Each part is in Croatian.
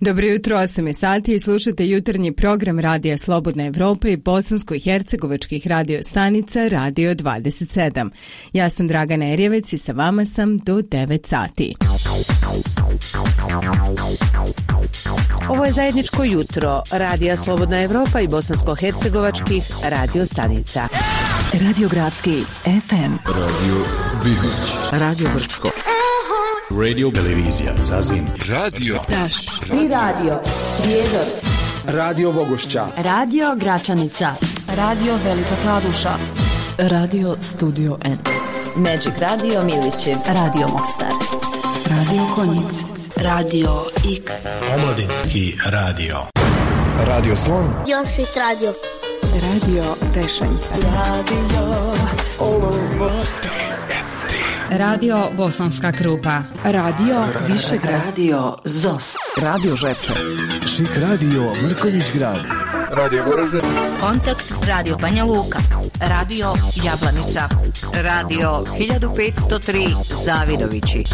Dobro jutro, 8 je sati i slušate jutarnji program Radija Slobodna Evropa i bosansko-hercegovačkih radio stanica Radio 27. Ja sam Dragana Erjevec i sa vama sam do 9 sati. Ovo je zajedničko jutro Radija Slobodna Evropa i bosansko-hercegovačkih radio stanica. Radio Gradski FM. Radio Bihoć. Radio Brčko. Radio Televizija Zazin. Radio Daš. I radio Prijedor. Radio Vogošća. Radio Gračanica. Radio Velika Kladuša. Radio Studio N. Magic Radio Milići. Radio Mostar. Radio Konjic. Radio X. Omladinski radio. Radio Slon. Josit radio. Radio Tešanj. Radio Bosanska Krupa. Radio Višegrad. Radio ZOS. Radio Žepče. Šik radio Mrkonjić grad. Radio Goražde. Kontakt Radio Banja Luka. Radio Jablanica. Radio 1503 Zavidovići.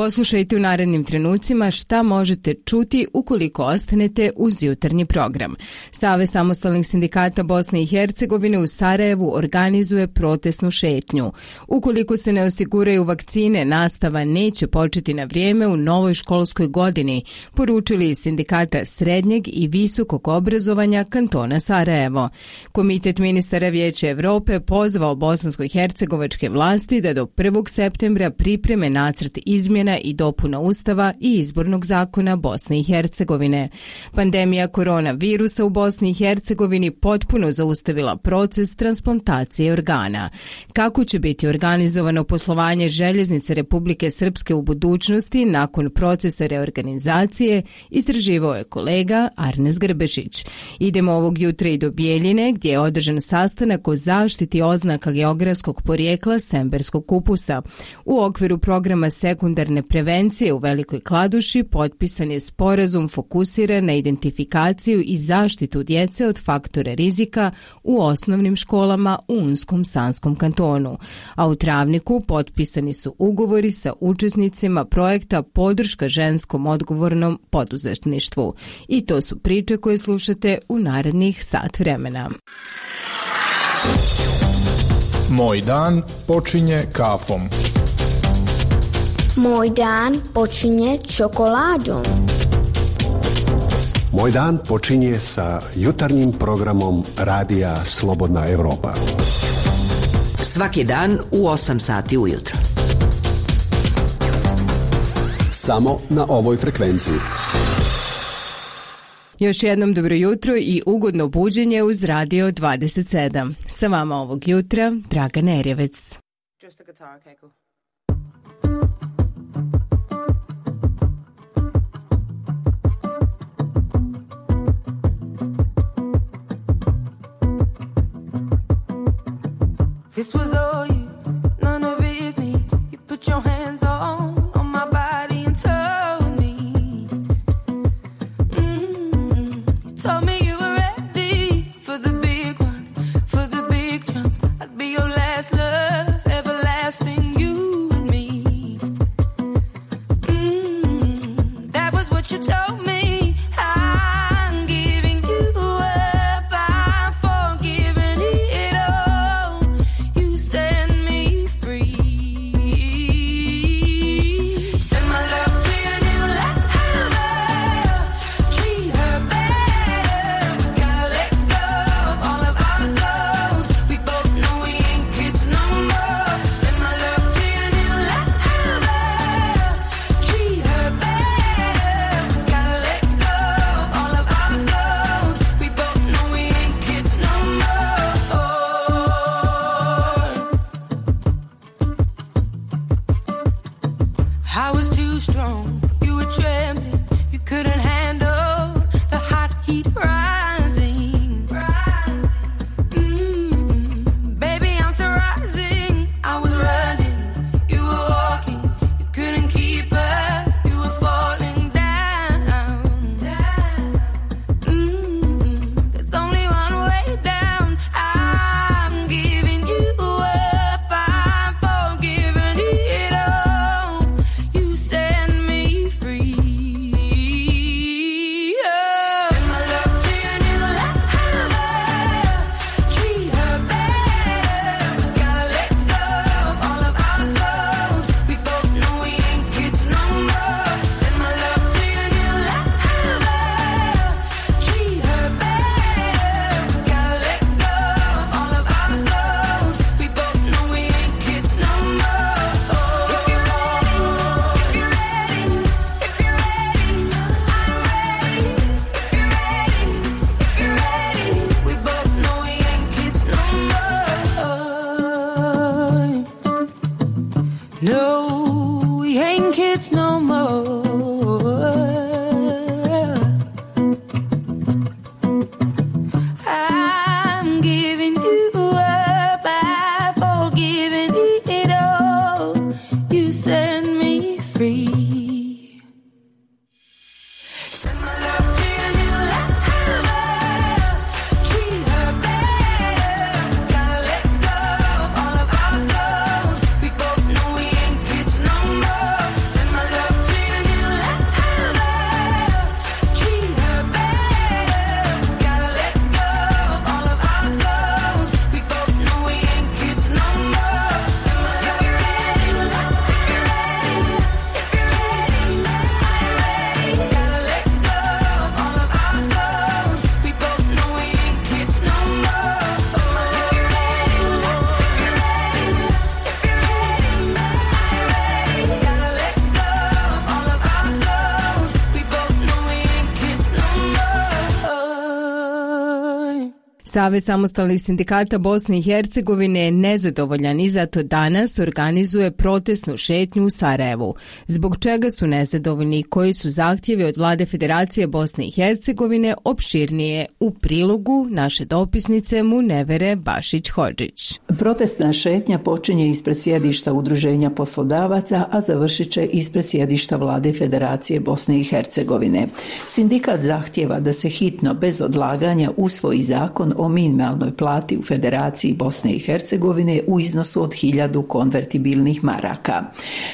Poslušajte u narednim trenucima šta možete čuti ukoliko ostanete uz jutarnji program. Save samostalnih sindikata Bosne i Hercegovine u Sarajevu organizuje protesnu šetnju. Ukoliko se ne osiguraju vakcine, nastava neće početi na vrijeme u novoj školskoj godini, poručili iz sindikata srednjeg i visokog obrazovanja kantona Sarajevo. Komitet ministara Vijeća Evrope pozvao bosansko-hercegovačke vlasti da do 1. septembra pripreme nacrt izmjena i dopuna Ustava i izbornog zakona Bosne i Hercegovine. Pandemija koronavirusa u Bosni i Hercegovini potpuno zaustavila proces transplantacije organa. Kako će biti organizovano poslovanje željeznice Republike Srpske u budućnosti nakon procesa reorganizacije, istraživao je kolega Arnes Grbešić. Idemo ovog jutra i do Bijeljine, gdje je održan sastanak o zaštiti oznaka geografskog porijekla Semberskog kupusa. U okviru programa sekundarne prevencije u Velikoj Kladuši potpisan je sporazum fokusiran na identifikaciju i zaštitu djece od faktore rizika u osnovnim školama u Unskom Sanskom kantonu. A u Travniku potpisani su ugovori sa učesnicima projekta Podrška ženskom odgovornom poduzetništvu. I to su priče koje slušate u narednih sat vremena. Moj dan počinje kafom. Moj dan počinje čokoladom. Moj dan počinje sa jutarnjim programom Radija Slobodna Evropa. Svaki dan u 8 sati ujutro. Samo na ovoj frekvenciji. Još jednom dobro jutro i ugodno buđenje uz Radio 27. Sa vama ovog jutra Draga Nerjevec. This was all you, none of it me. You put your hands Savez samostalnih sindikata Bosne i Hercegovine je nezadovoljan i zato danas organizuje protestnu šetnju u Sarajevu. Zbog čega su nezadovoljni koji su zahtjevi od vlade Federacije Bosne i Hercegovine opširnije u prilogu naše dopisnice Munevere Bašić-Hodžić. Protestna šetnja počinje ispred sjedišta Udruženja poslodavaca, a završit će ispred sjedišta vlade Federacije Bosne i Hercegovine. Sindikat zahtjeva da se hitno, bez odlaganja, usvoji zakon o minimalnoj plati u Federaciji Bosne i Hercegovine u iznosu od 1000 konvertibilnih maraka.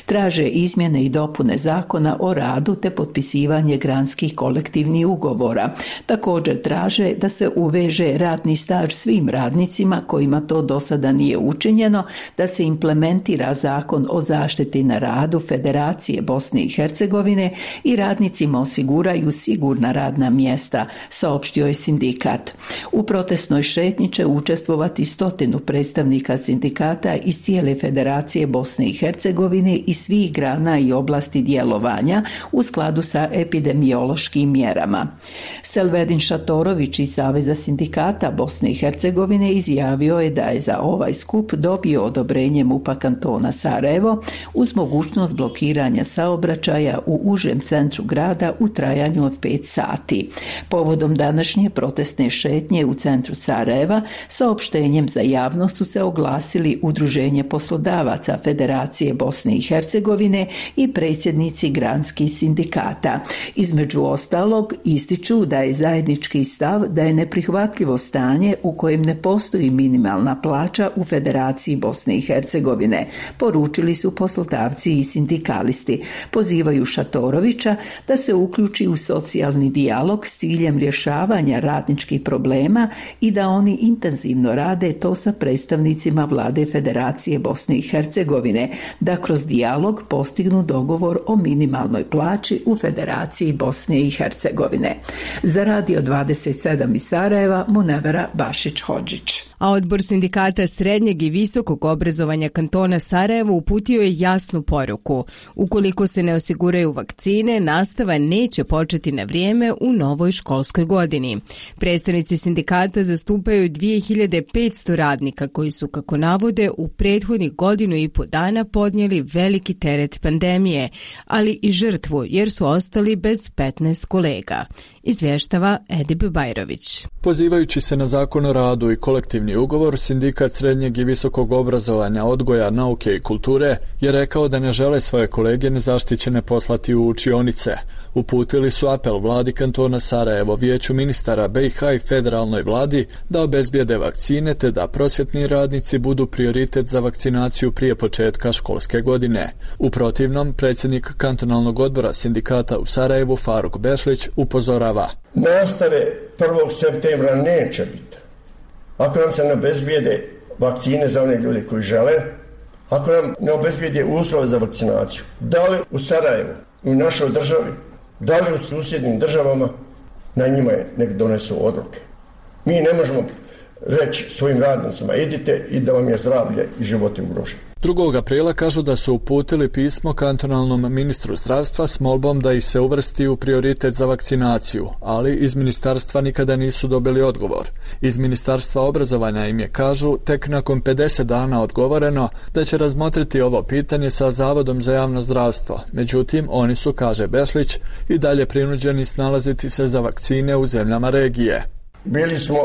Traže izmjene i dopune zakona o radu te potpisivanje granskih kolektivnih ugovora. Također traže da se uveže radni staž svim radnicima kojima to do sada nije učinjeno, da se implementira zakon o zaštiti na radu Federacije Bosne i Hercegovine i radnicima osiguraju sigurna radna mjesta, saopštio je sindikat. U protestnoj šetnji će učestvovati stotinu predstavnika sindikata iz cijele Federacije Bosne i Hercegovine i svih grana i oblasti djelovanja u skladu sa epidemiološkim mjerama. Selvedin Šatorović iz Saveza sindikata Bosne i Hercegovine izjavio je da je za ovaj skup dobio odobrenje MUPA kantona Sarajevo uz mogućnost blokiranja saobraćaja u užem centru grada u trajanju od 5 sati. Povodom današnje protestne šetnje u centru Sarajeva saopštenjem za javnost su se oglasili Udruženje poslodavaca Federacije Bosne i Hercegovine i predsjednici granskih sindikata. Između ostalog ističu da je zajednički stav da je neprihvatljivo stanje u kojem ne postoji minimalna plaća u Federaciji Bosne i Hercegovine, poručili su poslodavci i sindikalisti. Pozivaju Šatorovića da se uključi u socijalni dijalog s ciljem rješavanja radničkih problema i da oni intenzivno rade to sa predstavnicima vlade Federacije Bosne i Hercegovine, da kroz dijalog postignu dogovor o minimalnoj plaći u Federaciji Bosne i Hercegovine. Za radio 27 iz Sarajeva, Munevera Bašić-Hodžić. A odbor sindikata srednjeg i visokog obrazovanja kantona Sarajevo uputio je jasnu poruku. Ukoliko se ne osiguraju vakcine, nastava neće početi na vrijeme u novoj školskoj godini. Predstavnici sindikata zastupaju 2500 radnika koji su, kako navode, u prethodnih godinu i po dana podnijeli veliki teret pandemije, ali i žrtvu jer su ostali bez 15 kolega. Izvještava Edib Bajrović. Pozivajući se na zakon o radu i kolektivni ugovor, sindikat srednjeg i visokog obrazovanja, odgoja, nauke i kulture je rekao da ne žele svoje kolege nezaštićene poslati u učionice. Uputili su apel vladi kantona Sarajevo, vijeću ministara BiH i federalnoj vladi da obezbijede vakcine te da prosvjetni radnici budu prioritet za vakcinaciju prije početka školske godine. U protivnom, predsjednik kantonalnog odbora sindikata u Sarajevu Faruk Bešlić upozorava. Nastave 1. septembra neće biti. Ako nam se ne obezbijede vakcine za one ljude koji žele, ako nam ne obezbijede uslove za vakcinaciju, da li u Sarajevu, u našoj državi, da li u susjednim državama, na njima je nek donesu odluke. Mi ne možemo reći svojim radnicima idite i da vam je zdravlje i život ugrožen. 2. aprila kažu da su uputili pismo kantonalnom ministru zdravstva s molbom da ih se uvrsti u prioritet za vakcinaciju, ali iz ministarstva nikada nisu dobili odgovor. Iz ministarstva obrazovanja im je kažu tek nakon 50 dana odgovoreno da će razmotriti ovo pitanje sa Zavodom za javno zdravstvo. Međutim, oni su, kaže Bešlić, i dalje prinuđeni snalaziti se za vakcine u zemljama regije. Bili smo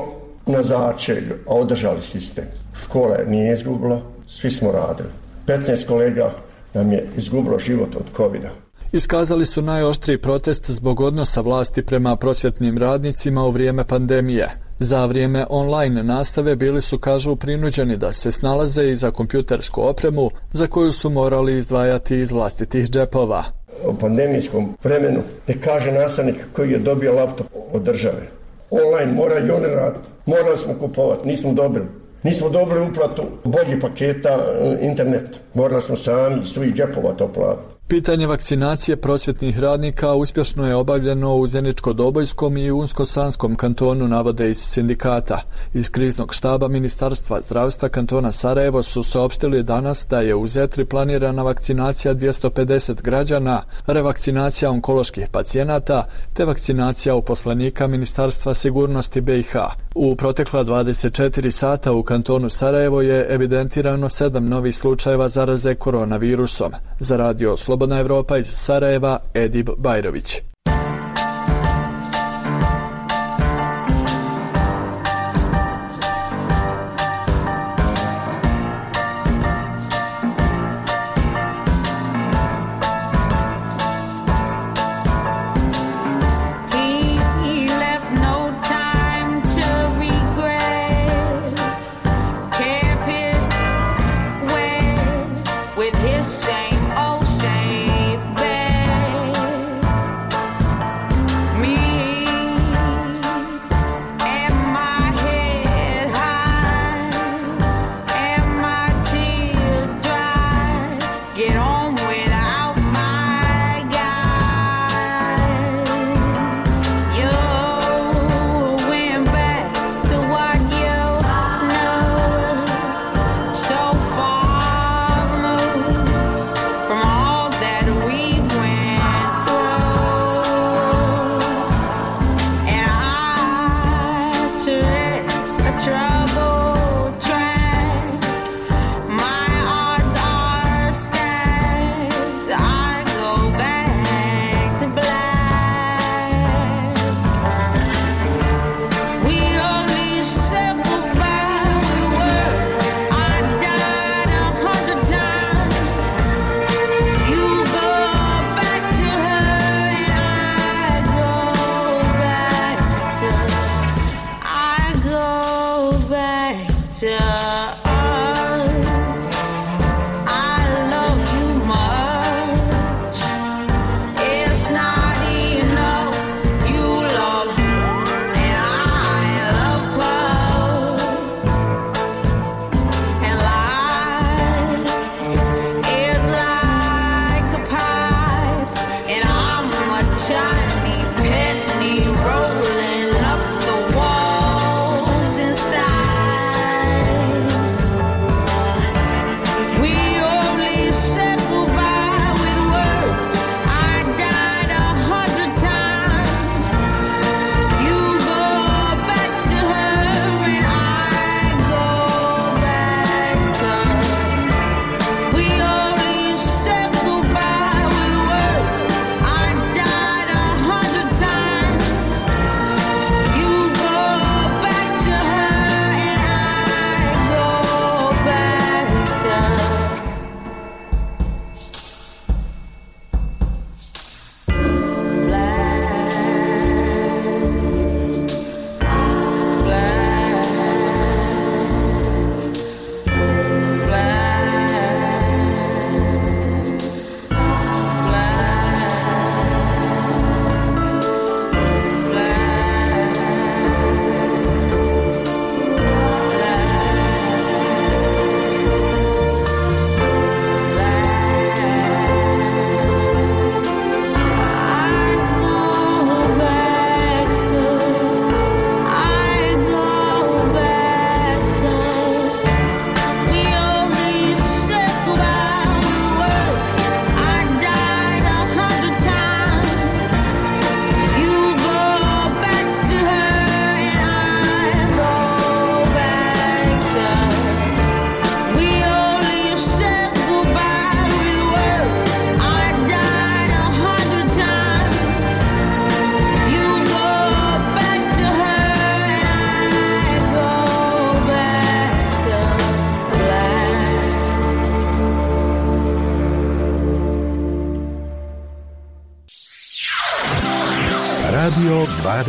na začelju, a održali sistem. Škola je nije izgubila, svi smo radili. 15 kolega nam je izgubilo život od covid -a. Iskazali su najoštriji protest zbog odnosa vlasti prema prosvjetnim radnicima u vrijeme pandemije. Za vrijeme online nastave bili su, kažu, prinuđeni da se snalaze i za kompjutersku opremu za koju su morali izdvajati iz vlastitih džepova. U pandemijskom vremenu ne kaže nastavnik koji je dobio laptop od države. Online mora i oni raditi. Morali smo kupovati, nismo dobili. Nismo dobili uplatu boljih paketa internet. Morali smo sami iz svojih džepova to platiti. Pitanje vakcinacije prosvjetnih radnika uspješno je obavljeno u Zeničko-Dobojskom i Unsko-Sanskom kantonu, navode iz sindikata. Iz kriznog štaba Ministarstva zdravstva kantona Sarajevo su saopštili danas da je u Zetri planirana vakcinacija 250 građana, revakcinacija onkoloških pacijenata te vakcinacija uposlenika Ministarstva sigurnosti BiH. U protekla 24 sata u kantonu Sarajevo je evidentirano sedam novih slučajeva zaraze koronavirusom. Za radio Slobodan Slobodna Evropa iz Sarajeva Edib Bajrović.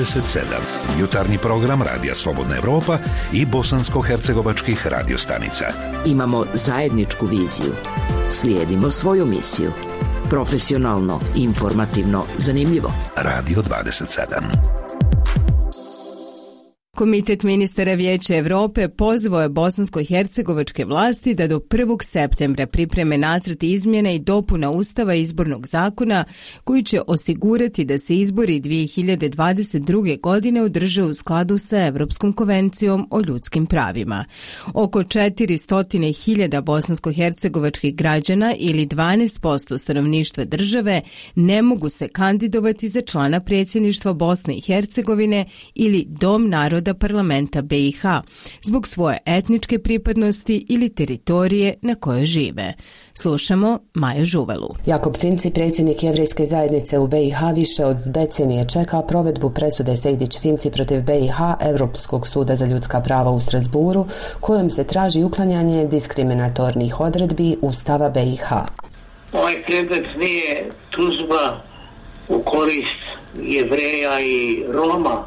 27. Jutarnji program Radija Slobodna Evropa i bosansko-hercegovačkih radiostanica. Imamo zajedničku viziju. Slijedimo svoju misiju. Profesionalno, informativno, zanimljivo. Radio 27. Komitet ministara Vijeća Evrope pozvao je bosansko-hercegovačke vlasti da do 1. septembra pripreme nacrt izmjena i dopuna Ustava izbornog zakona koji će osigurati da se izbori 2022. godine održe u skladu sa Evropskom konvencijom o ljudskim pravima. Oko 400.000 bosansko-hercegovačkih građana ili 12% stanovništva države ne mogu se kandidovati za člana predsjedništva Bosne i Hercegovine ili Dom naroda parlamenta BiH zbog svoje etničke pripadnosti ili teritorije na kojoj žive. Slušamo Maju Žuvelu. Jakob Finci, predsjednik jevrijske zajednice u BiH, više od decenije čeka provedbu presude Sejdić Finci protiv BiH Europskog suda za ljudska prava u Strasburu, kojom se traži uklanjanje diskriminatornih odredbi Ustava BiH. Ovaj predmet nije tužba u korist jevreja i Roma,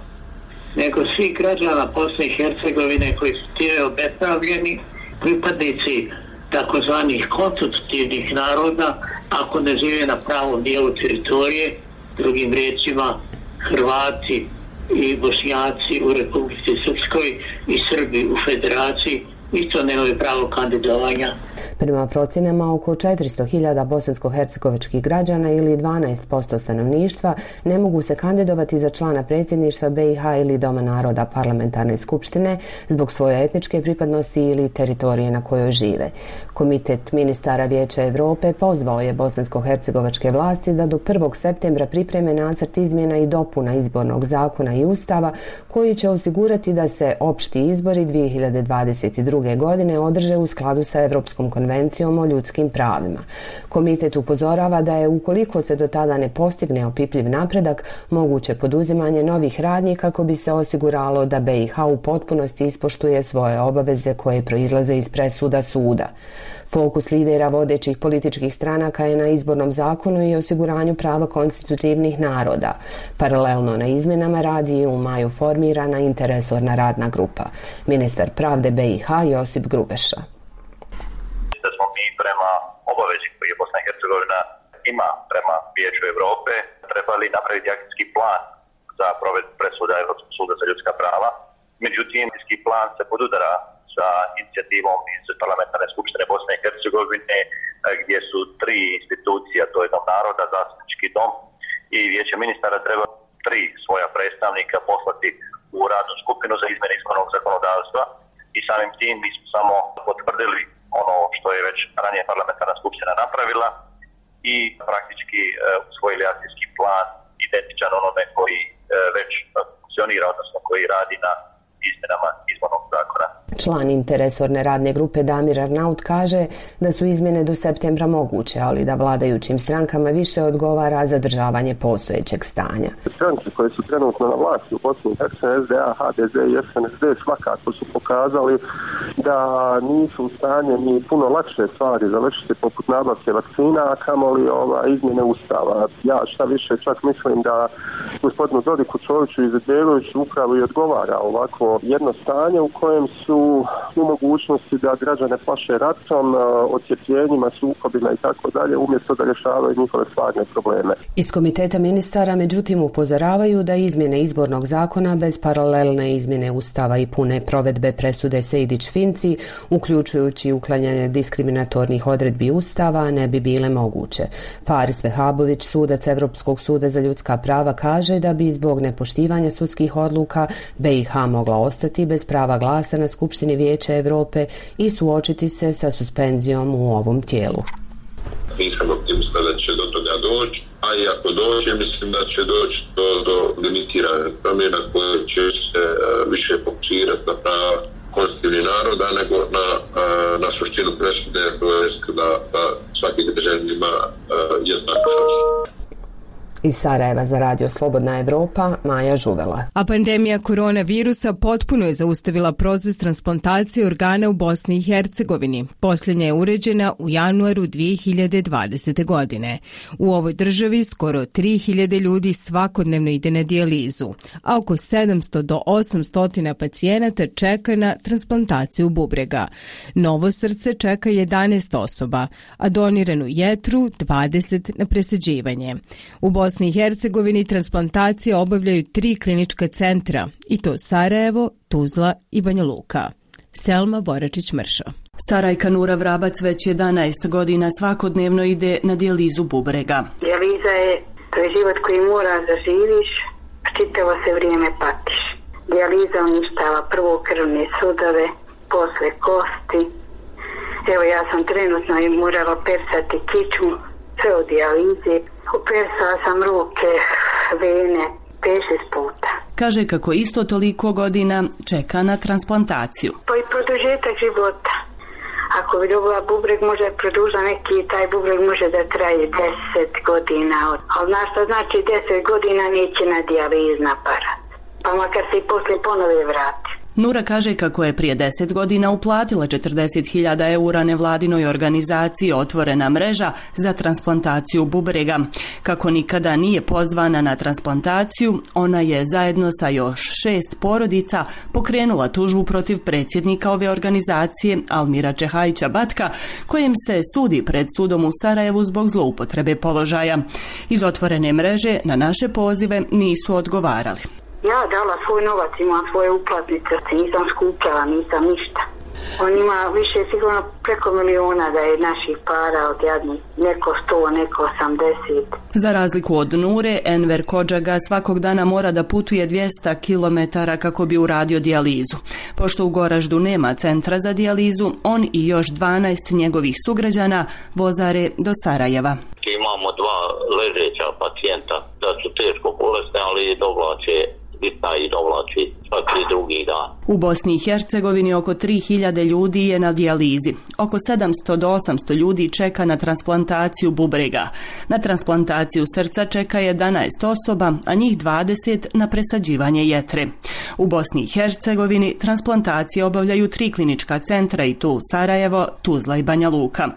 nego svih građana Bosne i Hercegovine koji su time obespravljeni, pripadnici takozvanih konstitutivnih naroda, ako ne žive na pravom dijelu teritorije, drugim riječima Hrvati i Bošnjaci u Republici Srpskoj i Srbi u Federaciji, isto nemaju pravo kandidovanja Prema procjenama, oko 400.000 bosansko-hercegovačkih građana ili 12% stanovništva ne mogu se kandidovati za člana predsjedništva BiH ili Doma naroda parlamentarne skupštine zbog svoje etničke pripadnosti ili teritorije na kojoj žive. Komitet ministara Vijeća Europe pozvao je bosansko-hercegovačke vlasti da do 1. septembra pripreme nacrt izmjena i dopuna izbornog zakona i ustava koji će osigurati da se opšti izbori 2022. godine održe u skladu sa Europskom konvencijom o ljudskim pravima. Komitet upozorava da je ukoliko se do tada ne postigne opipljiv napredak, moguće poduzimanje novih radnji kako bi se osiguralo da BiH u potpunosti ispoštuje svoje obaveze koje proizlaze iz presuda suda. Fokus lidera vodećih političkih stranaka je na izbornom zakonu i osiguranju prava konstitutivnih naroda. Paralelno na izmjenama radi i u maju formirana interesorna radna grupa. Ministar pravde BiH Josip Grubeša. da smo mi prema obavezi koji je Bosna i Hercegovina ima prema Vijeću Europe trebali napraviti akcijski plan za provedbu presuda Europskog suda za ljudska prava. Međutim, akcijski plan se podudara sa inicijativom iz Parlamentarne skupštine Bosne i Hercegovine eh, gdje su tri institucija, to je Dom naroda, zastupnički dom i Vijeće ministara treba tri svoja predstavnika poslati u radnu skupinu za izmjene izbornog zakonodavstva i samim tim mi smo samo potvrdili ono što je već ranije parlamentarna skupština napravila i praktički e, usvojili akcijski plan identičan onome koji e, već funkcionira, odnosno koji radi na izmjenama izbornog zakona. Član interesorne radne grupe Damir Arnaut kaže da su izmjene do septembra moguće, ali da vladajućim strankama više odgovara zadržavanje postojećeg stanja. Stranke koje su trenutno na vlasti u Bosni i SDA, HDZ i SNSD svakako su pokazali da nisu u stanju ni puno lakše stvari završiti poput nabavke vakcina, a kamoli ova, izmjene ustava. Ja šta više čak mislim da gospodinu Dodiku Čoviću i Zadjeroviću upravo i odgovara ovako jedno stanje u kojem su u mogućnosti da građane plaše ratom, ocijepljenjima, sukobima i tako dalje, umjesto da rješavaju njihove stvarne probleme. Iz komiteta ministara međutim upozoravaju da izmjene izbornog zakona bez paralelne izmjene ustava i pune provedbe presude Sejdić-Finci, uključujući uklanjanje diskriminatornih odredbi ustava, ne bi bile moguće. Faris Vehabović, sudac Evropskog suda za ljudska prava, kaže da bi zbog nepoštivanja sudskih odluka BiH mogla ostati bez prava glasa na Skupštini Vijeća Europe i suočiti se sa suspenzijom u ovom tijelu. Nisam optimista da će do toga doći, a i ako dođe, mislim da će doći do, do limitirane promjena koje će se uh, više fokusirati na prava konstitutivnih naroda nego na, uh, na suštinu presude, to jest da, da svaki državljan ima jednaku šansu. Iz Sarajeva za radio Slobodna Evropa, Maja Žuvela. A pandemija koronavirusa potpuno je zaustavila proces transplantacije organa u Bosni i Hercegovini. Posljednja je uređena u januaru 2020. godine. U ovoj državi skoro 3000 ljudi svakodnevno ide na dijalizu, a oko 700 do 800 pacijenata čeka na transplantaciju bubrega. Novo srce čeka 11 osoba, a doniranu jetru 20 na presađivanje. U Bosni Bosni i Hercegovini transplantacije obavljaju tri klinička centra, i to Sarajevo, Tuzla i Banja Luka. Selma Boračić-Mršo. Sarajka Nura Vrabac već 11 godina svakodnevno ide na dijalizu bubrega. Dijaliza je, to je život koji moraš da živiš, čitavo se vrijeme patiš. Dijaliza uništava prvo krvne sudove, posle kosti. Evo ja sam trenutno i morala persati kičmu, sve u dijalizi. Upersala sam ruke, vene, 5 puta. Kaže kako isto toliko godina čeka na transplantaciju. Pa i produžetak života. Ako bi dobila bubreg, može produža neki, taj bubreg može da traje 10 godina. Ali znaš što znači 10 godina neće na dijalizni aparat. Pa makar se i poslije ponove vrati. Nura kaže kako je prije 10 godina uplatila 40.000 eura nevladinoj organizaciji Otvorena mreža za transplantaciju bubrega. Kako nikada nije pozvana na transplantaciju, ona je zajedno sa još šest porodica pokrenula tužbu protiv predsjednika ove organizacije Almira Čehajića Batka, kojem se sudi pred sudom u Sarajevu zbog zloupotrebe položaja. Iz Otvorene mreže na naše pozive nisu odgovarali. Ja dala svoj novac, imam svoje uplatnice, nisam skupljala, nisam ništa. On ima više sigurno preko miliona da je naših para od jadnih, neko sto, neko osamdeset. Za razliku od Nure, Enver Kodžaga svakog dana mora da putuje 200 km kako bi uradio dijalizu. Pošto u Goraždu nema centra za dijalizu, on i još 12 njegovih sugrađana vozare do Sarajeva. Imamo dva ležeća pacijenta da su teško bolesne, ali dovlače bitna i dovlači svaki drugi dan. U Bosni i Hercegovini oko 3000 ljudi je na dijalizi. Oko 700 do 800 ljudi čeka na transplantaciju bubrega. Na transplantaciju srca čeka 11 osoba, a njih 20 na presađivanje jetre. U Bosni i Hercegovini transplantacije obavljaju tri klinička centra i tu Sarajevo, Tuzla i Banja Luka.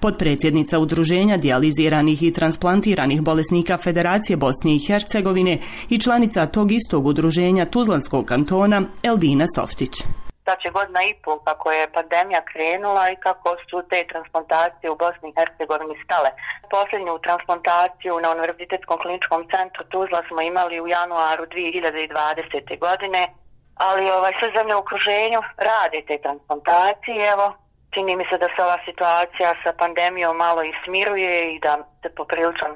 Podpredsjednica udruženja dijaliziranih i transplantiranih bolesnika Federacije Bosne i Hercegovine i članica tog istog udruženja Tuzlanskog kantona Eldina Softić. Će godina i pol kako je pandemija krenula i kako su te transplantacije u Bosni i Hercegovini stale. Posljednju transplantaciju na Univerzitetskom kliničkom centru Tuzla smo imali u januaru 2020. godine, ali ovaj, sve zemlje u okruženju rade te transplantacije. Evo, čini mi se da se ova situacija sa pandemijom malo i smiruje i da se popriličan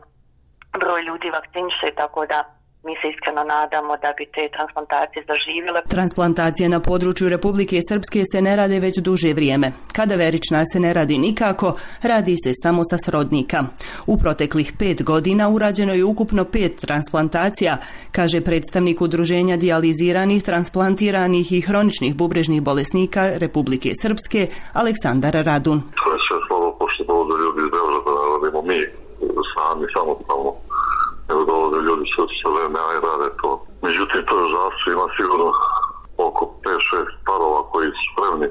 broj ljudi vakciniše, tako da mi se iskreno nadamo da bi te transplantacije zaživjele. Transplantacije na području Republike Srpske se ne rade već duže vrijeme. Kada verična se ne radi nikako, radi se samo sa srodnika. U proteklih pet godina urađeno je ukupno pet transplantacija, kaže predstavnik udruženja dijaliziranih, transplantiranih i hroničnih bubrežnih bolesnika Republike Srpske, Aleksandar Radun. To je sve slabo pošto dolaze ljudi iz Beograda, radimo mi sami, samostalno nego sa vreme, aj rade to. Međutim, to žašće, ima sigurno oko 5-6 parova koji su spremni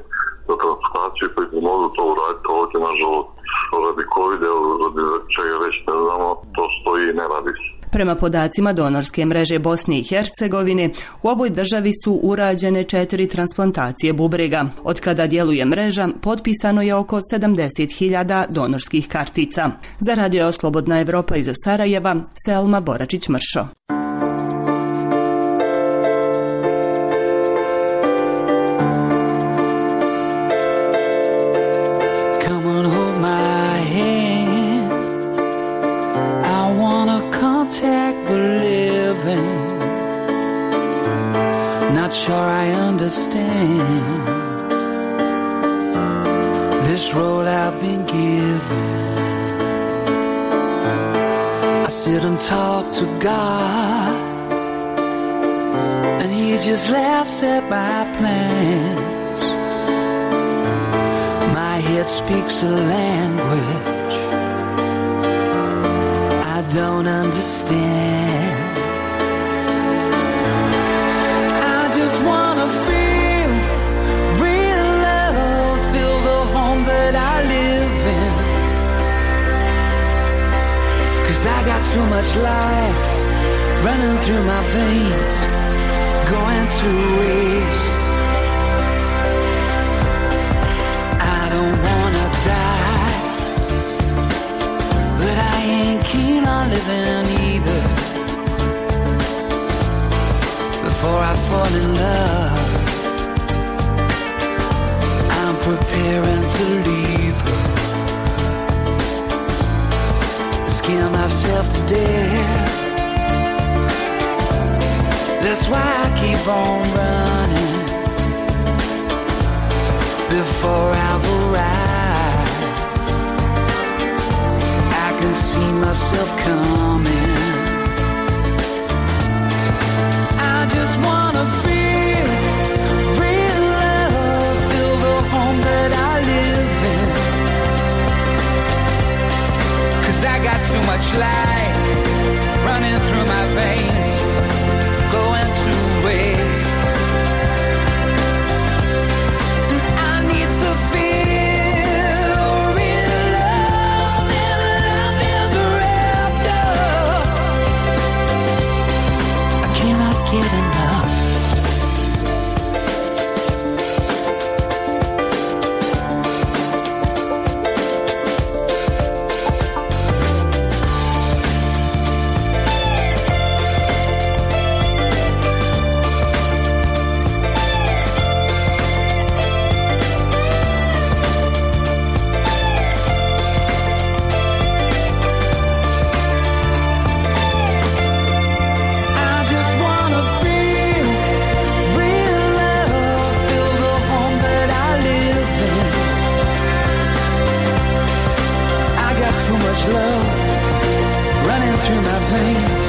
za transplantaciju, koji bi mogu to uraditi ovdje, nažalost, radi COVID, radi čega već ne znamo, to stoji i ne radi se. Prema podacima donorske mreže Bosne i Hercegovine, u ovoj državi su urađene četiri transplantacije bubrega. Od kada djeluje mreža, potpisano je oko 70.000 donorskih kartica. Za radio Slobodna Evropa iz Sarajeva, Selma Boračić-Mršo. Talk to God, and He just laughs at my plans. My head speaks a language I don't understand. Too much life running through my veins, going waste. Love running through my veins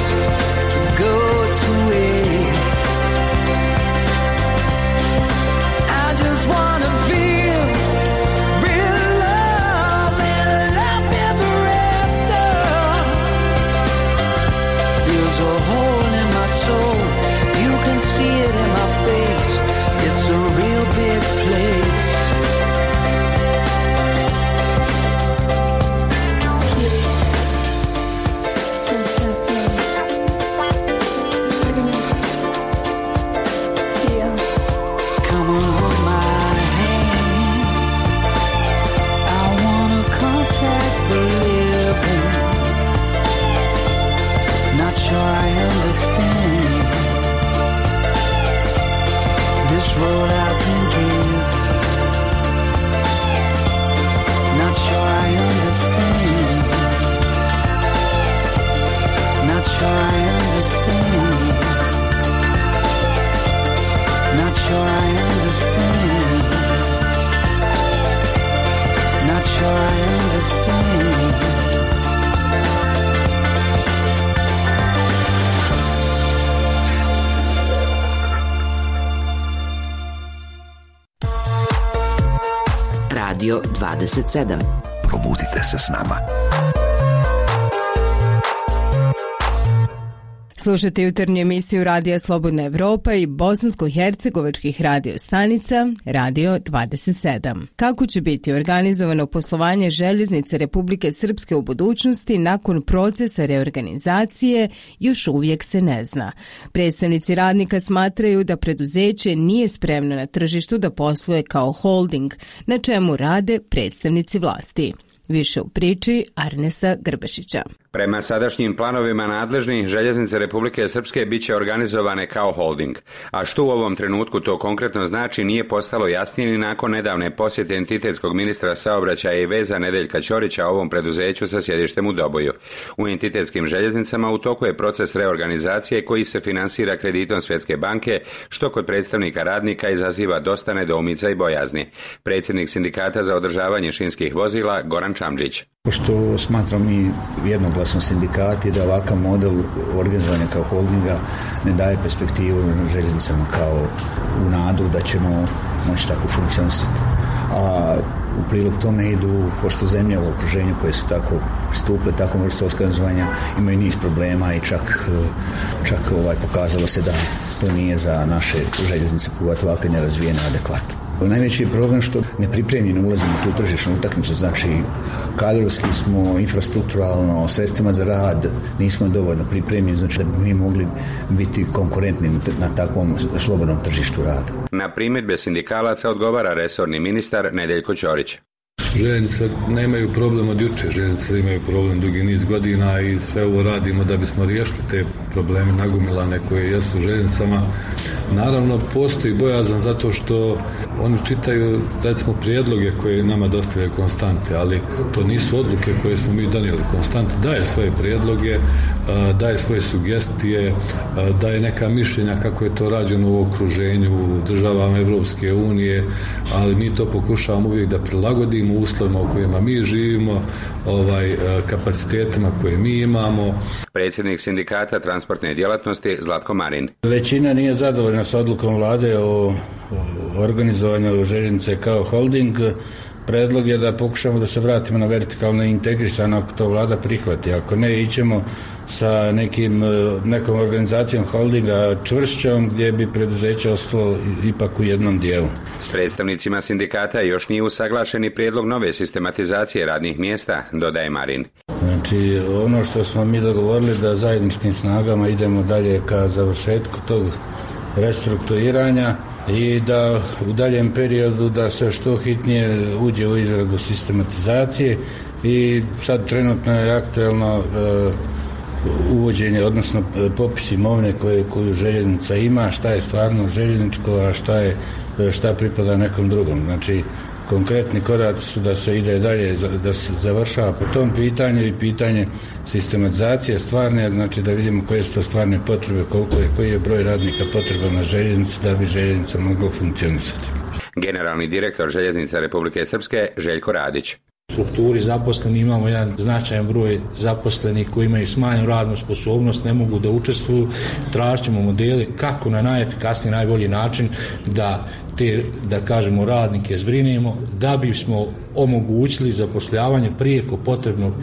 27. Probudite se s nama. Slušajte jutarnju emisiju Radija Slobodna Evropa i bosansko-hercegovačkih radio stanica Radio 27. Kako će biti organizovano poslovanje željeznice Republike Srpske u budućnosti nakon procesa reorganizacije još uvijek se ne zna. Predstavnici radnika smatraju da preduzeće nije spremno na tržištu da posluje kao holding, na čemu rade predstavnici vlasti. Više u priči Arnesa Grbešića. Prema sadašnjim planovima nadležni, željeznice Republike Srpske bit će organizovane kao holding. A što u ovom trenutku to konkretno znači nije postalo jasnije ni nakon nedavne posjete entitetskog ministra saobraćaja i veza Nedeljka Ćorića ovom preduzeću sa sjedištem u Doboju. U entitetskim željeznicama u toku je proces reorganizacije koji se finansira kreditom Svjetske banke, što kod predstavnika radnika izaziva dosta nedoumica i bojazni. Predsjednik sindikata za održavanje šinskih vozila Goran Čamđić. Pošto smatram mi jednoglasno sindikati da ovakav model organizovanja kao holdinga ne daje perspektivu željeznicama kao u nadu da ćemo moći tako funkcionisati. A u prilog tome idu, pošto zemlje u okruženju koje su tako pristupile takvom vrstu organizovanja imaju niz problema i čak, čak ovaj, pokazalo se da to nije za naše željeznice pogotovo ovakve nerazvijene adekvatno. Najveći je problem što nepripremljeni ulazimo u tu tržišnu utakmicu, znači kadrovski smo, infrastrukturalno, sredstvima za rad nismo dovoljno pripremljeni, znači da bi mi mogli biti konkurentni na takvom slobodnom tržištu rada. Na primjedbe sindikalaca odgovara resorni ministar Nedeljko Ćorić. Željeznice nemaju problem od juče, željeznice imaju problem dugi niz godina i sve ovo radimo da bismo riješili te probleme nagomilane koje jesu u željeznicama. Naravno, postoji bojazan zato što oni čitaju, recimo, prijedloge koje nama dostavljaju konstante, ali to nisu odluke koje smo mi donijeli. Konstante daje svoje prijedloge, daje svoje sugestije, daje neka mišljenja kako je to rađeno u okruženju, u državama Evropske unije, ali mi to pokušavamo uvijek da prilagodimo uslovima u kojima mi živimo, ovaj, kapacitetima koje mi imamo. Predsjednik sindikata transportne djelatnosti Zlatko Marin. Većina nije zadovoljna s odlukom vlade o o organizovanju željeznice kao holding. Predlog je da pokušamo da se vratimo na vertikalno integrisano ako to vlada prihvati. Ako ne, ićemo sa nekim, e, nekom organizacijom holdinga čvršćom gdje bi preduzeće ostalo ipak u jednom dijelu. S predstavnicima sindikata još nije usaglašeni prijedlog nove sistematizacije radnih mjesta, dodaje Marin. Znači, ono što smo mi dogovorili da zajedničkim snagama idemo dalje ka završetku tog restrukturiranja i da u daljem periodu da se što hitnije uđe u izradu sistematizacije i sad trenutno je aktuelno e, uvođenje, odnosno e, popis imovine koje, koju željeznica ima, šta je stvarno željezničko, a šta je e, šta pripada nekom drugom. Znači, konkretni koraci su da se ide dalje, da se završava po tom pitanju i pitanje sistematizacije stvarne, znači da vidimo koje su to stvarne potrebe, koliko je, koji je broj radnika potreba na željeznici da bi željeznica mogla funkcionisati. Generalni direktor željeznica Republike Srpske Željko Radić. Strukturi zaposleni imamo jedan značajan broj zaposlenih koji imaju smanjenu radnu sposobnost, ne mogu da učestvuju, tražit ćemo modele kako na najefikasniji, najbolji način da te, da kažemo, radnike zbrinemo, da bismo omogućili zapošljavanje prijeko potrebnog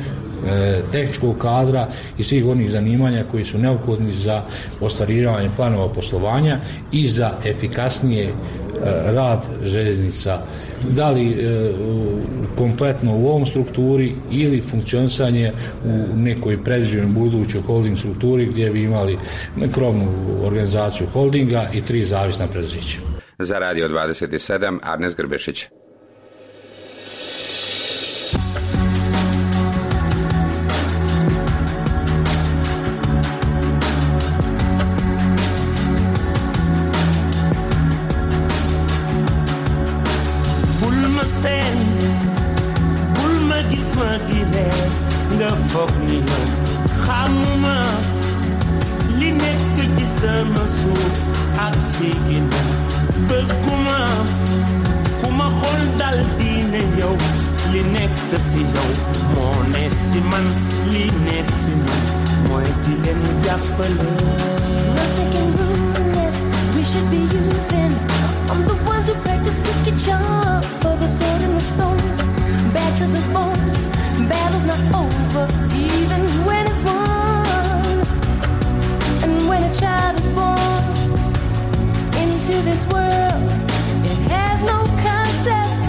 e, tehničkog kadra i svih onih zanimanja koji su neophodni za ostvarivanje planova poslovanja i za efikasnije e, rad željeznica da li e, kompletno u ovom strukturi ili funkcionisanje u nekoj predviđenoj budućoj holding strukturi gdje bi imali krovnu organizaciju holdinga i tri zavisna preduzeća. Za Radio 27 Arnes Grbešić. Xamuma li nekk ci sama suuf ak si ginnaaw bëgguma dal yow li nekk si yow moo ne si man li ne si man mooy di leen jàppale we should be using. I'm the ones who practice cricket charms for the sword and the stone. Back to the bone. Battle's not over, even when when a child is born into this world, it has no concept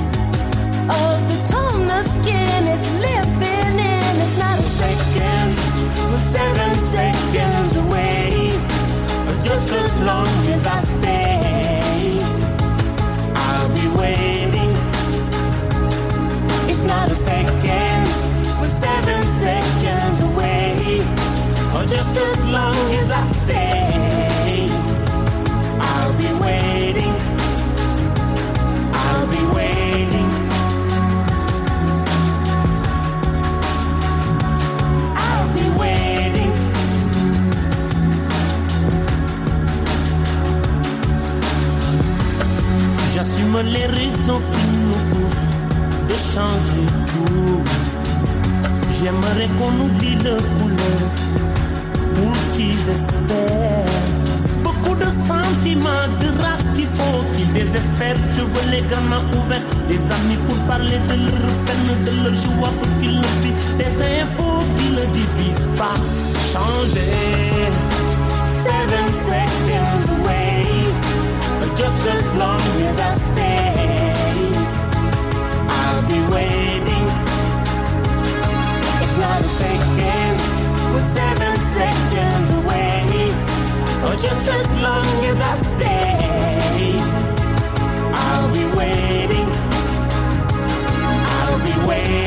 of the tone skin living in. It's not a second, We're seven seconds away. Just as long as I stay, I'll be waiting. It's not a second, we're seven seconds away. Or just as long J'assume les raisons qui nous poussent de changer tout. J'aimerais qu'on oublie le couleur Beaucoup de sentiments, de race qu'il faut qu'ils désespèrent. Je veux les gamins ouverts, des amis pour parler de leur peine, de leur joie pour qu'ils le vivent. Des infos qui ne divisent pas. Changer. Seven seconds away. Just as long as I stay, I'll be waiting. It's not a second, we're seven seconds just as long as I stay, I'll be waiting. I'll be waiting.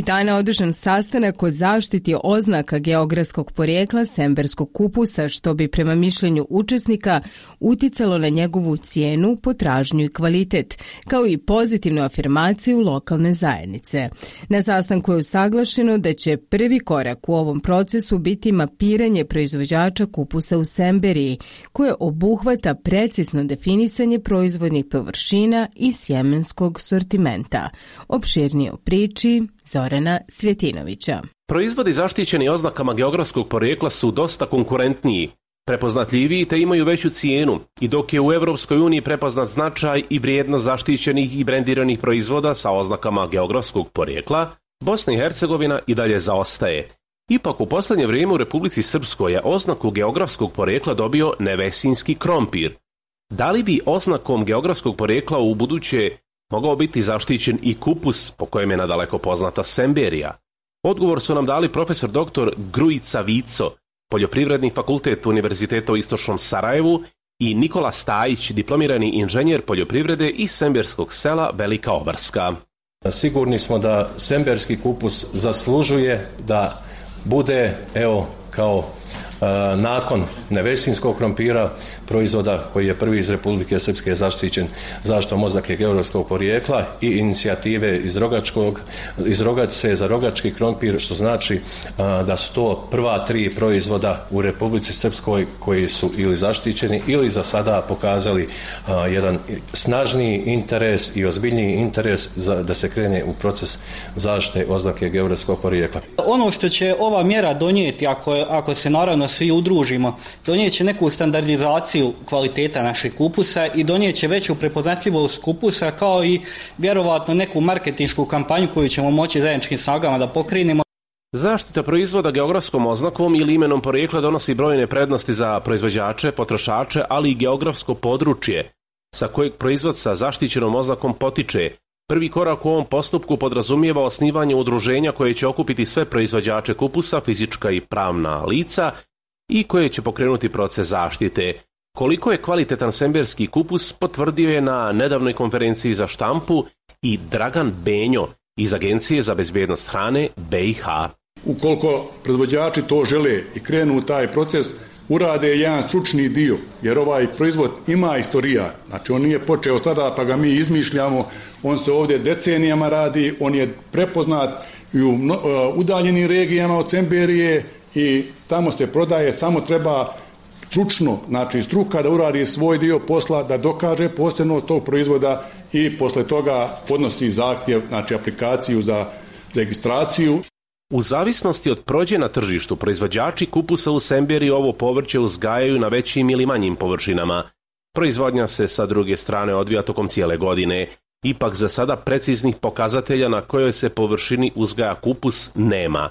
Ovih dana održan sastanak o zaštiti oznaka geografskog porijekla semberskog kupusa, što bi prema mišljenju učesnika uticalo na njegovu cijenu, potražnju i kvalitet, kao i pozitivnu afirmaciju lokalne zajednice. Na sastanku je usaglašeno da će prvi korak u ovom procesu biti mapiranje proizvođača kupusa u Semberiji, koje obuhvata precizno definisanje proizvodnih površina i sjemenskog sortimenta. Opširnije o priči Zorana Svjetinovića. Proizvodi zaštićeni oznakama geografskog porijekla su dosta konkurentniji, prepoznatljiviji te imaju veću cijenu i dok je u Europskoj uniji prepoznat značaj i vrijednost zaštićenih i brendiranih proizvoda sa oznakama geografskog porijekla, Bosna i Hercegovina i dalje zaostaje. Ipak u posljednje vrijeme u Republici Srpskoj je oznaku geografskog porijekla dobio nevesinski krompir. Da li bi oznakom geografskog porijekla u buduće mogao biti zaštićen i kupus po kojem je nadaleko poznata Semberija? Odgovor su nam dali profesor dr. Grujica Vico, Poljoprivredni fakultet Univerziteta u Istočnom Sarajevu i Nikola Stajić, diplomirani inženjer poljoprivrede iz Semberskog sela Velika Obarska. Sigurni smo da semberski kupus zaslužuje da bude evo kao nakon nevesinskog krompira proizvoda koji je prvi iz Republike Srpske zaštićen zaštitom oznake geografskog porijekla i inicijative iz Rogačkog, iz Rogačce za rogački krompir, što znači e, da su to prva tri proizvoda u Republici Srpskoj koji su ili zaštićeni ili za sada pokazali e, jedan snažniji interes i ozbiljniji interes za, da se krene u proces zaštite oznake geografskog porijekla. Ono što će ova mjera donijeti, ako, ako se naravno svi udružimo, donijet će neku standardizaciju kvaliteta naših kupusa i donijet će veću prepoznatljivost kupusa kao i vjerovatno neku marketinšku kampanju koju ćemo moći zajedničkim snagama da pokrenemo. Zaštita proizvoda geografskom oznakom ili imenom porijekla donosi brojne prednosti za proizvođače, potrošače, ali i geografsko područje sa kojeg proizvod sa zaštićenom oznakom potiče. Prvi korak u ovom postupku podrazumijeva osnivanje udruženja koje će okupiti sve proizvođače kupusa, fizička i pravna lica i koje će pokrenuti proces zaštite. Koliko je kvalitetan semberski kupus potvrdio je na nedavnoj konferenciji za štampu i Dragan Benjo iz Agencije za bezbjednost hrane BiH. Ukoliko proizvođači to žele i krenu u taj proces, urade jedan stručni dio, jer ovaj proizvod ima istorija. Znači, on nije počeo sada pa ga mi izmišljamo, on se ovdje decenijama radi, on je prepoznat i u uh, udaljenim regijama od Cemberije i tamo se prodaje, samo treba stručno, znači struka da uradi svoj dio posla, da dokaže posebno tog proizvoda i posle toga podnosi zahtjev, znači aplikaciju za registraciju. U zavisnosti od prođe na tržištu, proizvođači kupusa u Semberi ovo povrće uzgajaju na većim ili manjim površinama. Proizvodnja se sa druge strane odvija tokom cijele godine. Ipak za sada preciznih pokazatelja na kojoj se površini uzgaja kupus nema.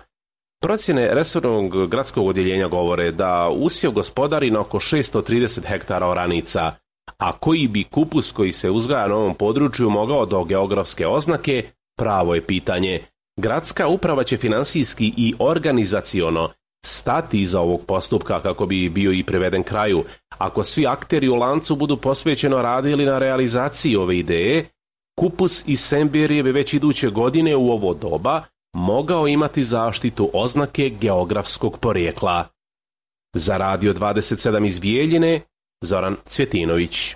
Procjene resornog gradskog odjeljenja govore da usjev gospodari na oko 630 hektara oranica, a koji bi kupus koji se uzgaja na ovom području mogao do geografske oznake, pravo je pitanje. Gradska uprava će finansijski i organizaciono stati iza ovog postupka kako bi bio i priveden kraju. Ako svi akteri u lancu budu posvećeno radili na realizaciji ove ideje, kupus iz Sembirije bi već iduće godine u ovo doba mogao imati zaštitu oznake geografskog porijekla. Za Radio 27 iz Bijeljine, Zoran Cvjetinović.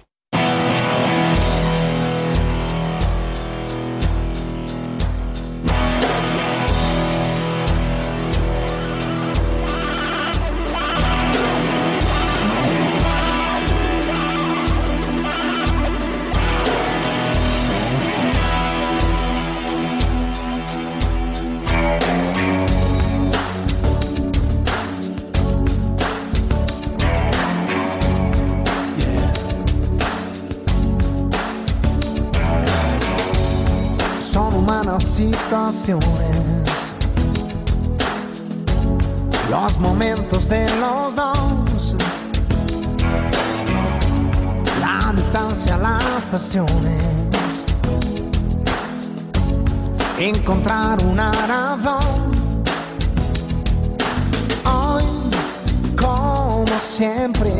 Los momentos de los dos, la distancia, las pasiones, encontrar una razón. Hoy, como siempre,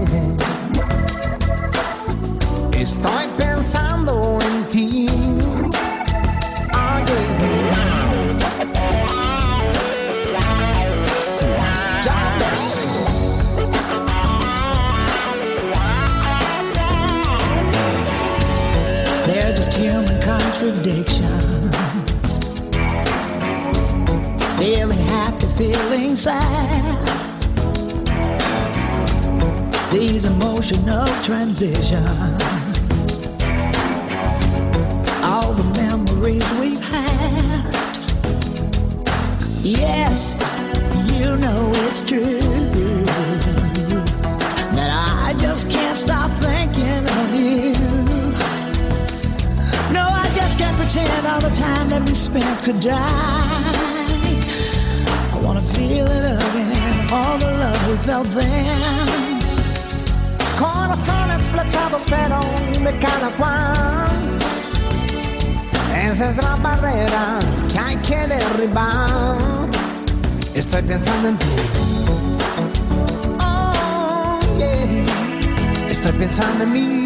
feeling sad. These emotional transitions. All the memories we've had. Yes, you know it's true. That I just can't stop thinking of you. No, I just can't pretend all the time that we spent could die. Corazones flechados, pero de cada cual. Esa es la barrera que hay que derribar. Estoy pensando en ti. Oh, yeah. Estoy pensando en mí.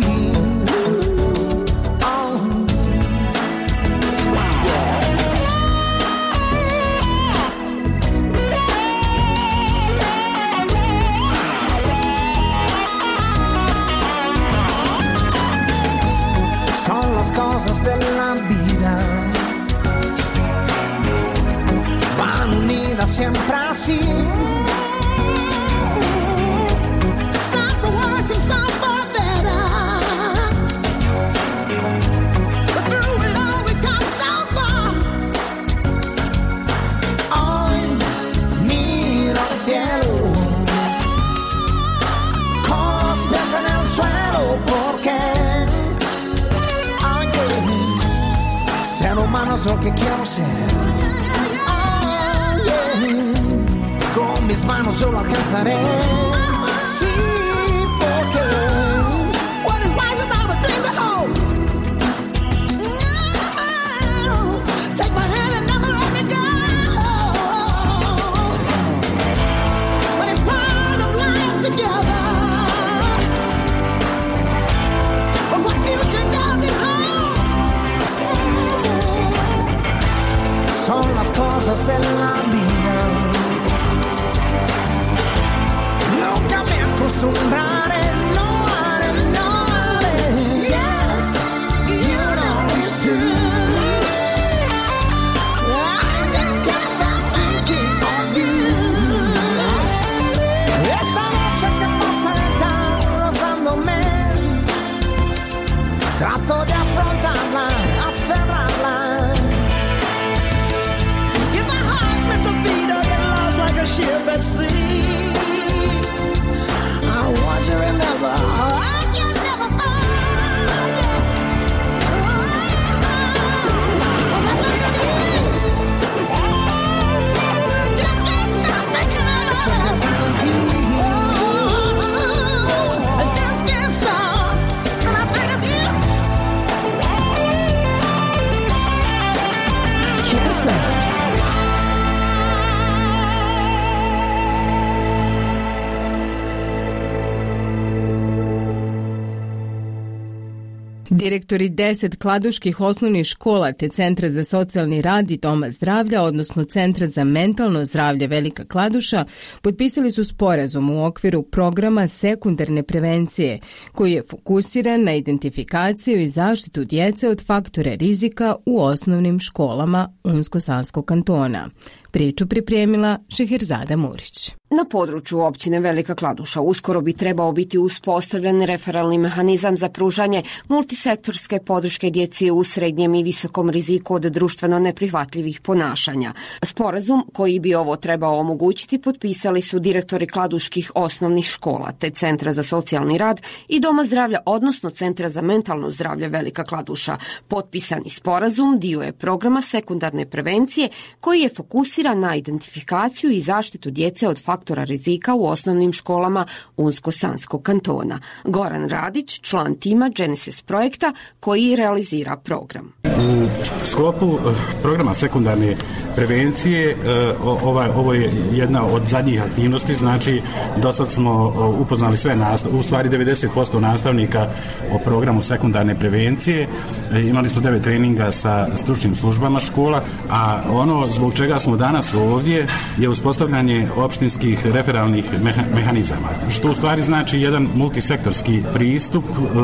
Direktori 10 kladuških osnovnih škola te Centra za socijalni rad i Doma zdravlja, odnosno Centra za mentalno zdravlje Velika Kladuša, potpisali su sporazum u okviru programa sekundarne prevencije, koji je fokusiran na identifikaciju i zaštitu djece od faktore rizika u osnovnim školama Unsko-Sanskog kantona. Priču pripremila Šeherzada Murić. Na području općine Velika Kladuša uskoro bi trebao biti uspostavljen referalni mehanizam za pružanje multisektorske podrške djeci u srednjem i visokom riziku od društveno neprihvatljivih ponašanja. Sporazum koji bi ovo trebao omogućiti potpisali su direktori kladuških osnovnih škola te Centra za socijalni rad i Doma zdravlja, odnosno Centra za mentalno zdravlje Velika Kladuša. Potpisani sporazum dio je programa sekundarne prevencije koji je fokusiran na identifikaciju i zaštitu djece od faktora rizika u osnovnim školama Unsko-Sanskog kantona. Goran Radić, član tima Genesis projekta koji realizira program. U sklopu eh, programa sekundarne prevencije eh, ovaj, ovo je jedna od zadnjih aktivnosti, znači do sad smo o, upoznali sve nastav, u stvari 90% nastavnika o programu sekundarne prevencije. Imali smo devet treninga sa stručnim službama škola, a ono zbog čega smo danas ovdje je uspostavljanje opštinskih referalnih meha- mehanizama, što u stvari znači jedan multisektorski pristup e,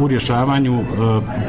u, rješavanju e,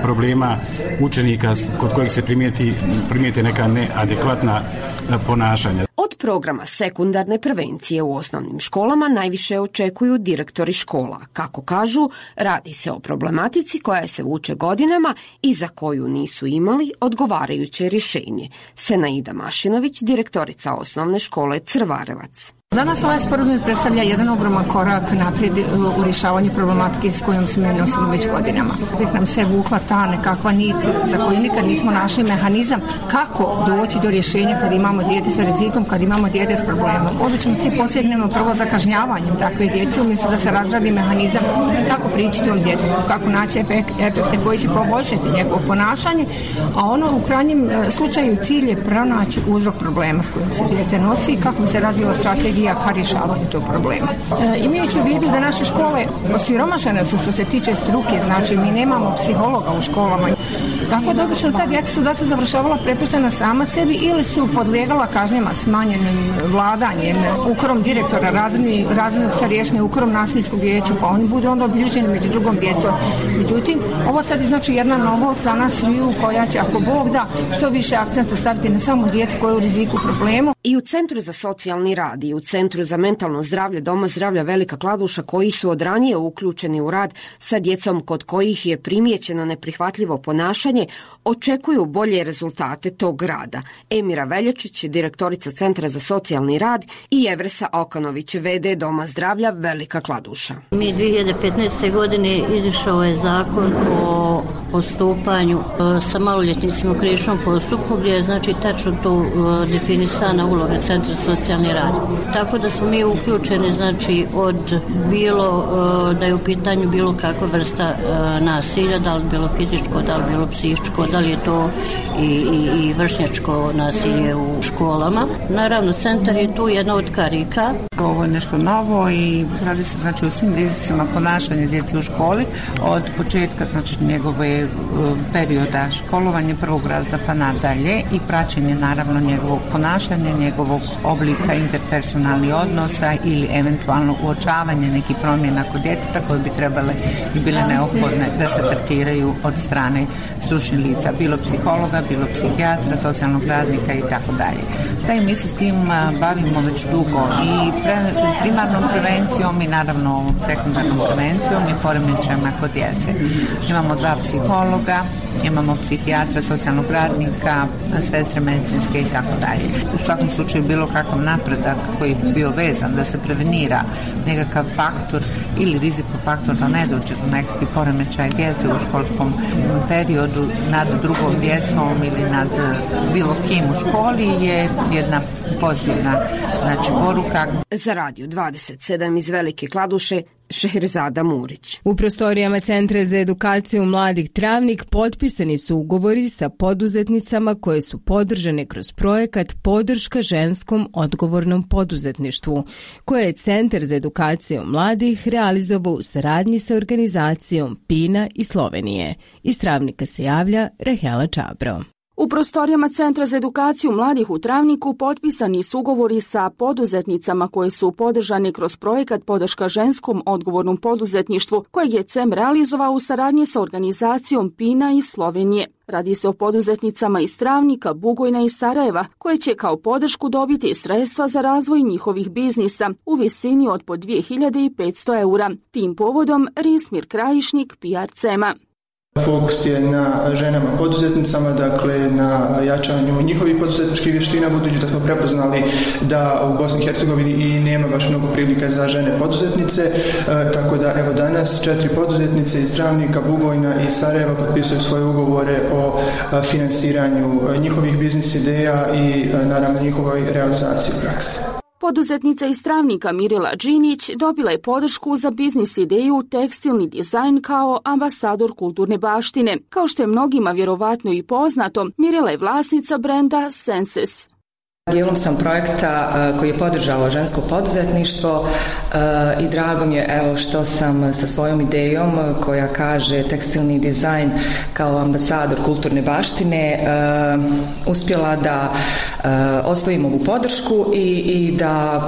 problema učenika kod kojih se primijeti, primijete neka neadekvatna e, ponašanja. Od programa sekundarne prevencije u osnovnim školama najviše očekuju direktori škola. Kako kažu, radi se o problematici koja se vuče godinama i za koju nisu imali odgovarajuće rješenje. Senaida Mašinović, direktorica osnovne škole Crvarevac. Za nas ovaj sporazum predstavlja jedan ogroman korak naprijed u rješavanju problematike s kojom se mi nosimo već godinama. Uvijek nam se vukla ta nekakva nit za koju nikad nismo našli mehanizam kako doći do rješenja kad imamo dijete sa rizikom, kad imamo dijete s problemom. Obično svi posjednemo prvo za kažnjavanjem takve djece umjesto da se razradi mehanizam kako prići tom djetetu, kako naći efek- efekte koji će poboljšati njegovo ponašanje, a ono u krajnjem e, slučaju cilj je pronaći uzrok problema s kojim se dijete nosi i kako se razvila strategija ka rješavanju tog problema. E, imajući u vidu da naše škole osiromašene su što se tiče struke, znači mi nemamo psihologa u školama, tako da obično ta djeca su da se završavala prepuštena sama sebi ili su podlijegala kažnjama smanjenim vladanjem, ukrom direktora, razredni, razrednog starješne, ukrom nasljedničkog vijeća, pa oni budu onda obilježeni među drugom djecom. Međutim, ovo sad je znači jedna novost za nas sviju koja će, ako Bog da, što više akcenta staviti na samo dijete koje je u riziku problemu. I u Centru za socijalni rad i u Centru za mentalno zdravlje Doma zdravlja Velika Kladuša koji su od ranije uključeni u rad sa djecom kod kojih je primijećeno neprihvatljivo ponašanje, očekuju bolje rezultate tog rada. Emira Veljačić, direktorica Centra za socijalni rad i Evresa Okanović, VD Doma zdravlja Velika Kladuša. Mi 2015. godine izišao je zakon o postupanju e, sa maloljetnicima u krivičnom postupku gdje je znači tačno tu e, definisana uloga Centra socijalni rad. Tako da smo mi uključeni znači od bilo e, da je u pitanju bilo kakva vrsta nasilja, da li bilo fizičko, da li bilo psihičko, da li je to i, i, i vršnjačko nasilje u školama. Naravno, centar je tu jedna od karika Ovo je nešto novo i radi se znači o svim rizicima ponašanja djece u školi od početka znači njegove perioda školovanja prvog razda pa nadalje i praćenje naravno njegovog ponašanja, njegovog oblika interpersonalnih odnosa ili eventualno uočavanje nekih promjena kod djeteta koje bi trebale i bile neophodne da se tretiraju od strane stručnih lica, bilo psihologa, bilo psihijatra, socijalnog radnika i tako dalje. Da i mi se s tim bavimo već dugo i pre- primarnom prevencijom i naravno ovom sekundarnom prevencijom i poremećajima kod djece. Imamo dva psihologa, imamo psihijatra, socijalnog radnika, sestre medicinske i tako dalje. U svakom slučaju bilo kakav napredak koji bi bio vezan da se prevenira nekakav faktor ili rizikofaktor da ne dođe do nekakvih poremećaja djece u školskom periodu nad drugom djecom ili nad bilo kim u školi je jedna pozitivna znači, poruka. Za radio 27 iz Velike Kladuše, Šehrzada Murić. U prostorijama Centra za edukaciju mladih Travnik potpisani su ugovori sa poduzetnicama koje su podržane kroz projekat Podrška ženskom odgovornom poduzetništvu, koje je Centar za edukaciju mladih realizovao u saradnji sa organizacijom PINA i Slovenije. Iz Travnika se javlja Rahela Čabro. U prostorijama Centra za edukaciju mladih u Travniku potpisani su ugovori sa poduzetnicama koje su podržane kroz projekat Podrška ženskom odgovornom poduzetništvu kojeg je CEM realizovao u saradnji sa organizacijom PINA iz Slovenije. Radi se o poduzetnicama iz Travnika, Bugojna i Sarajeva koje će kao podršku dobiti sredstva za razvoj njihovih biznisa u visini od po 2500 eura. Tim povodom Rismir Krajišnik, PR CEMA. Fokus je na ženama poduzetnicama, dakle na jačanju njihovih poduzetničkih vještina, budući da smo prepoznali da u Bosni i Hercegovini i nema baš mnogo prilika za žene poduzetnice, e, tako da evo danas četiri poduzetnice iz Travnika, Bugojna i Sarajeva potpisuju svoje ugovore o a, finansiranju a, njihovih biznis ideja i a, naravno njihovoj realizaciji praksi. Poduzetnica iz Travnika Mirila Đinić dobila je podršku za biznis ideju tekstilni dizajn kao ambasador kulturne baštine. Kao što je mnogima vjerovatno i poznato, Mirila je vlasnica brenda Senses. Dijelom sam projekta e, koji je podržao žensko poduzetništvo e, i drago mi je evo što sam sa svojom idejom e, koja kaže tekstilni dizajn kao ambasador kulturne baštine uspjela da osvojim ovu podršku i, i da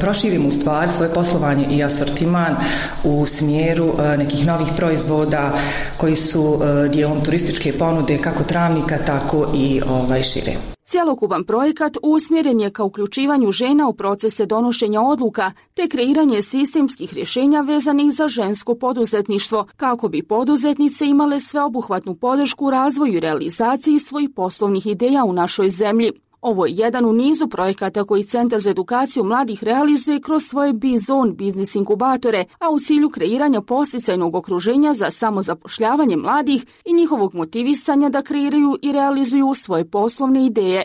proširim u stvari svoje poslovanje i asortiman u smjeru nekih novih proizvoda koji su dijelom turističke ponude kako travnika tako i ovaj šire. Cjelokupan projekat usmjeren je ka uključivanju žena u procese donošenja odluka te kreiranje sistemskih rješenja vezanih za žensko poduzetništvo, kako bi poduzetnice imale sveobuhvatnu podršku u razvoju i realizaciji svojih poslovnih ideja u našoj zemlji. Ovo je jedan u nizu projekata koji Centar za edukaciju mladih realizuje kroz svoje B-Zone biznis inkubatore, a u cilju kreiranja posticajnog okruženja za samozapošljavanje mladih i njihovog motivisanja da kreiraju i realizuju svoje poslovne ideje.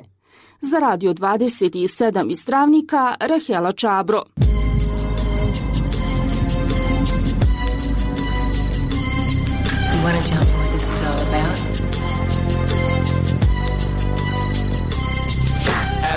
Za Radio 27 iz Travnika, Rahela Čabro. You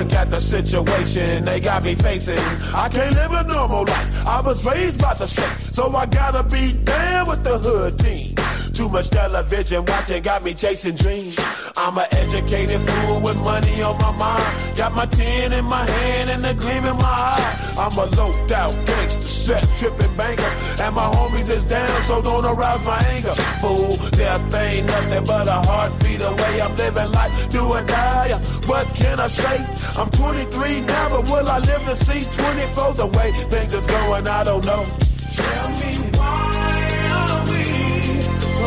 Look at the situation they got me facing. I can't live a normal life. I was raised by the state, so I gotta be down with the hood team. Too much television watching got me chasing dreams. I'm an educated fool with money on my mind. Got my tin in my hand and a gleam in my eye. I'm a loped out gangster, set tripping banker. And my homies is down, so don't arouse my anger. Fool, death ain't nothing but a heartbeat away. I'm living life, do or die. What can I say? I'm 23 now, but will I live to see 24? The way things is going, I don't know. Tell me why are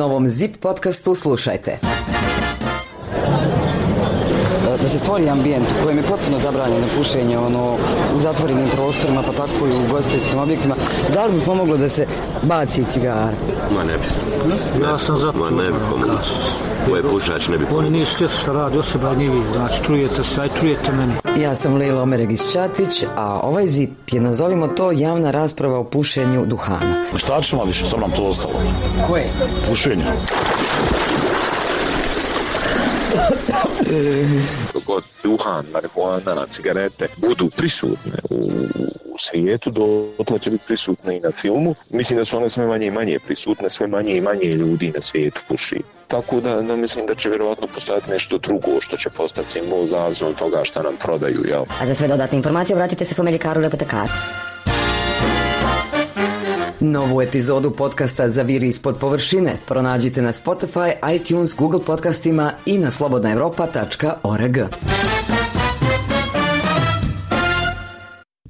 Ovom ZIP podcastu slušajte. da se stvori ambijent u kojem je potpuno zabranjeno pušenje ono, u zatvorenim prostorima, pa tako i u ugostiteljskim objektima, da li bi pomoglo da se baci cigara? Ma ne bi. Ja sam za Ma ne bi pomoglo. Ko je pušač ne bi. Oni nisu svjesni šta radi osoba, ni vi. Znači, trujete se, aj trujete meni. Ja sam Lila Omeregić-Ćatić, a ovaj ZIP je, nazovimo to, javna rasprava o pušenju duhana. Šta ćemo više, sam nam to ostalo. Koje? Pušenje. Dok god duhan, marihuana, cigarete budu prisutne u, u svijetu, dotle će biti prisutne i na filmu. Mislim da su one sve manje i manje prisutne, sve manje i manje ljudi na svijetu puši. Tako da, da mislim da će vjerojatno postojati nešto drugo što će postati simbol zavisno toga šta nam prodaju, jel? A za sve dodatne informacije obratite se svome ljekaru ili apotekaru. Novu epizodu podcasta Zaviri ispod površine pronađite na Spotify, iTunes, Google podcastima i na slobodnaevropa.org.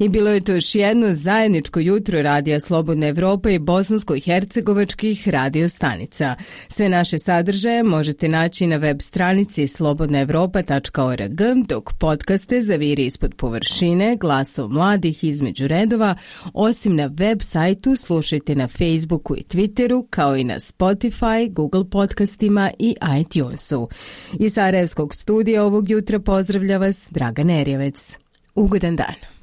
I bilo je to još jedno zajedničko jutro Radija Slobodna Evropa i bosansko-hercegovačkih radio stanica. Sve naše sadržaje možete naći na web stranici slobodnaevropa.org, dok podcaste Zaviri ispod površine, glasov mladih između redova, osim na web sajtu slušajte na Facebooku i Twitteru, kao i na Spotify, Google podcastima i iTunesu. Iz Sarajevskog studija ovog jutra pozdravlja vas Dragan Erjevec. Ugodan dan.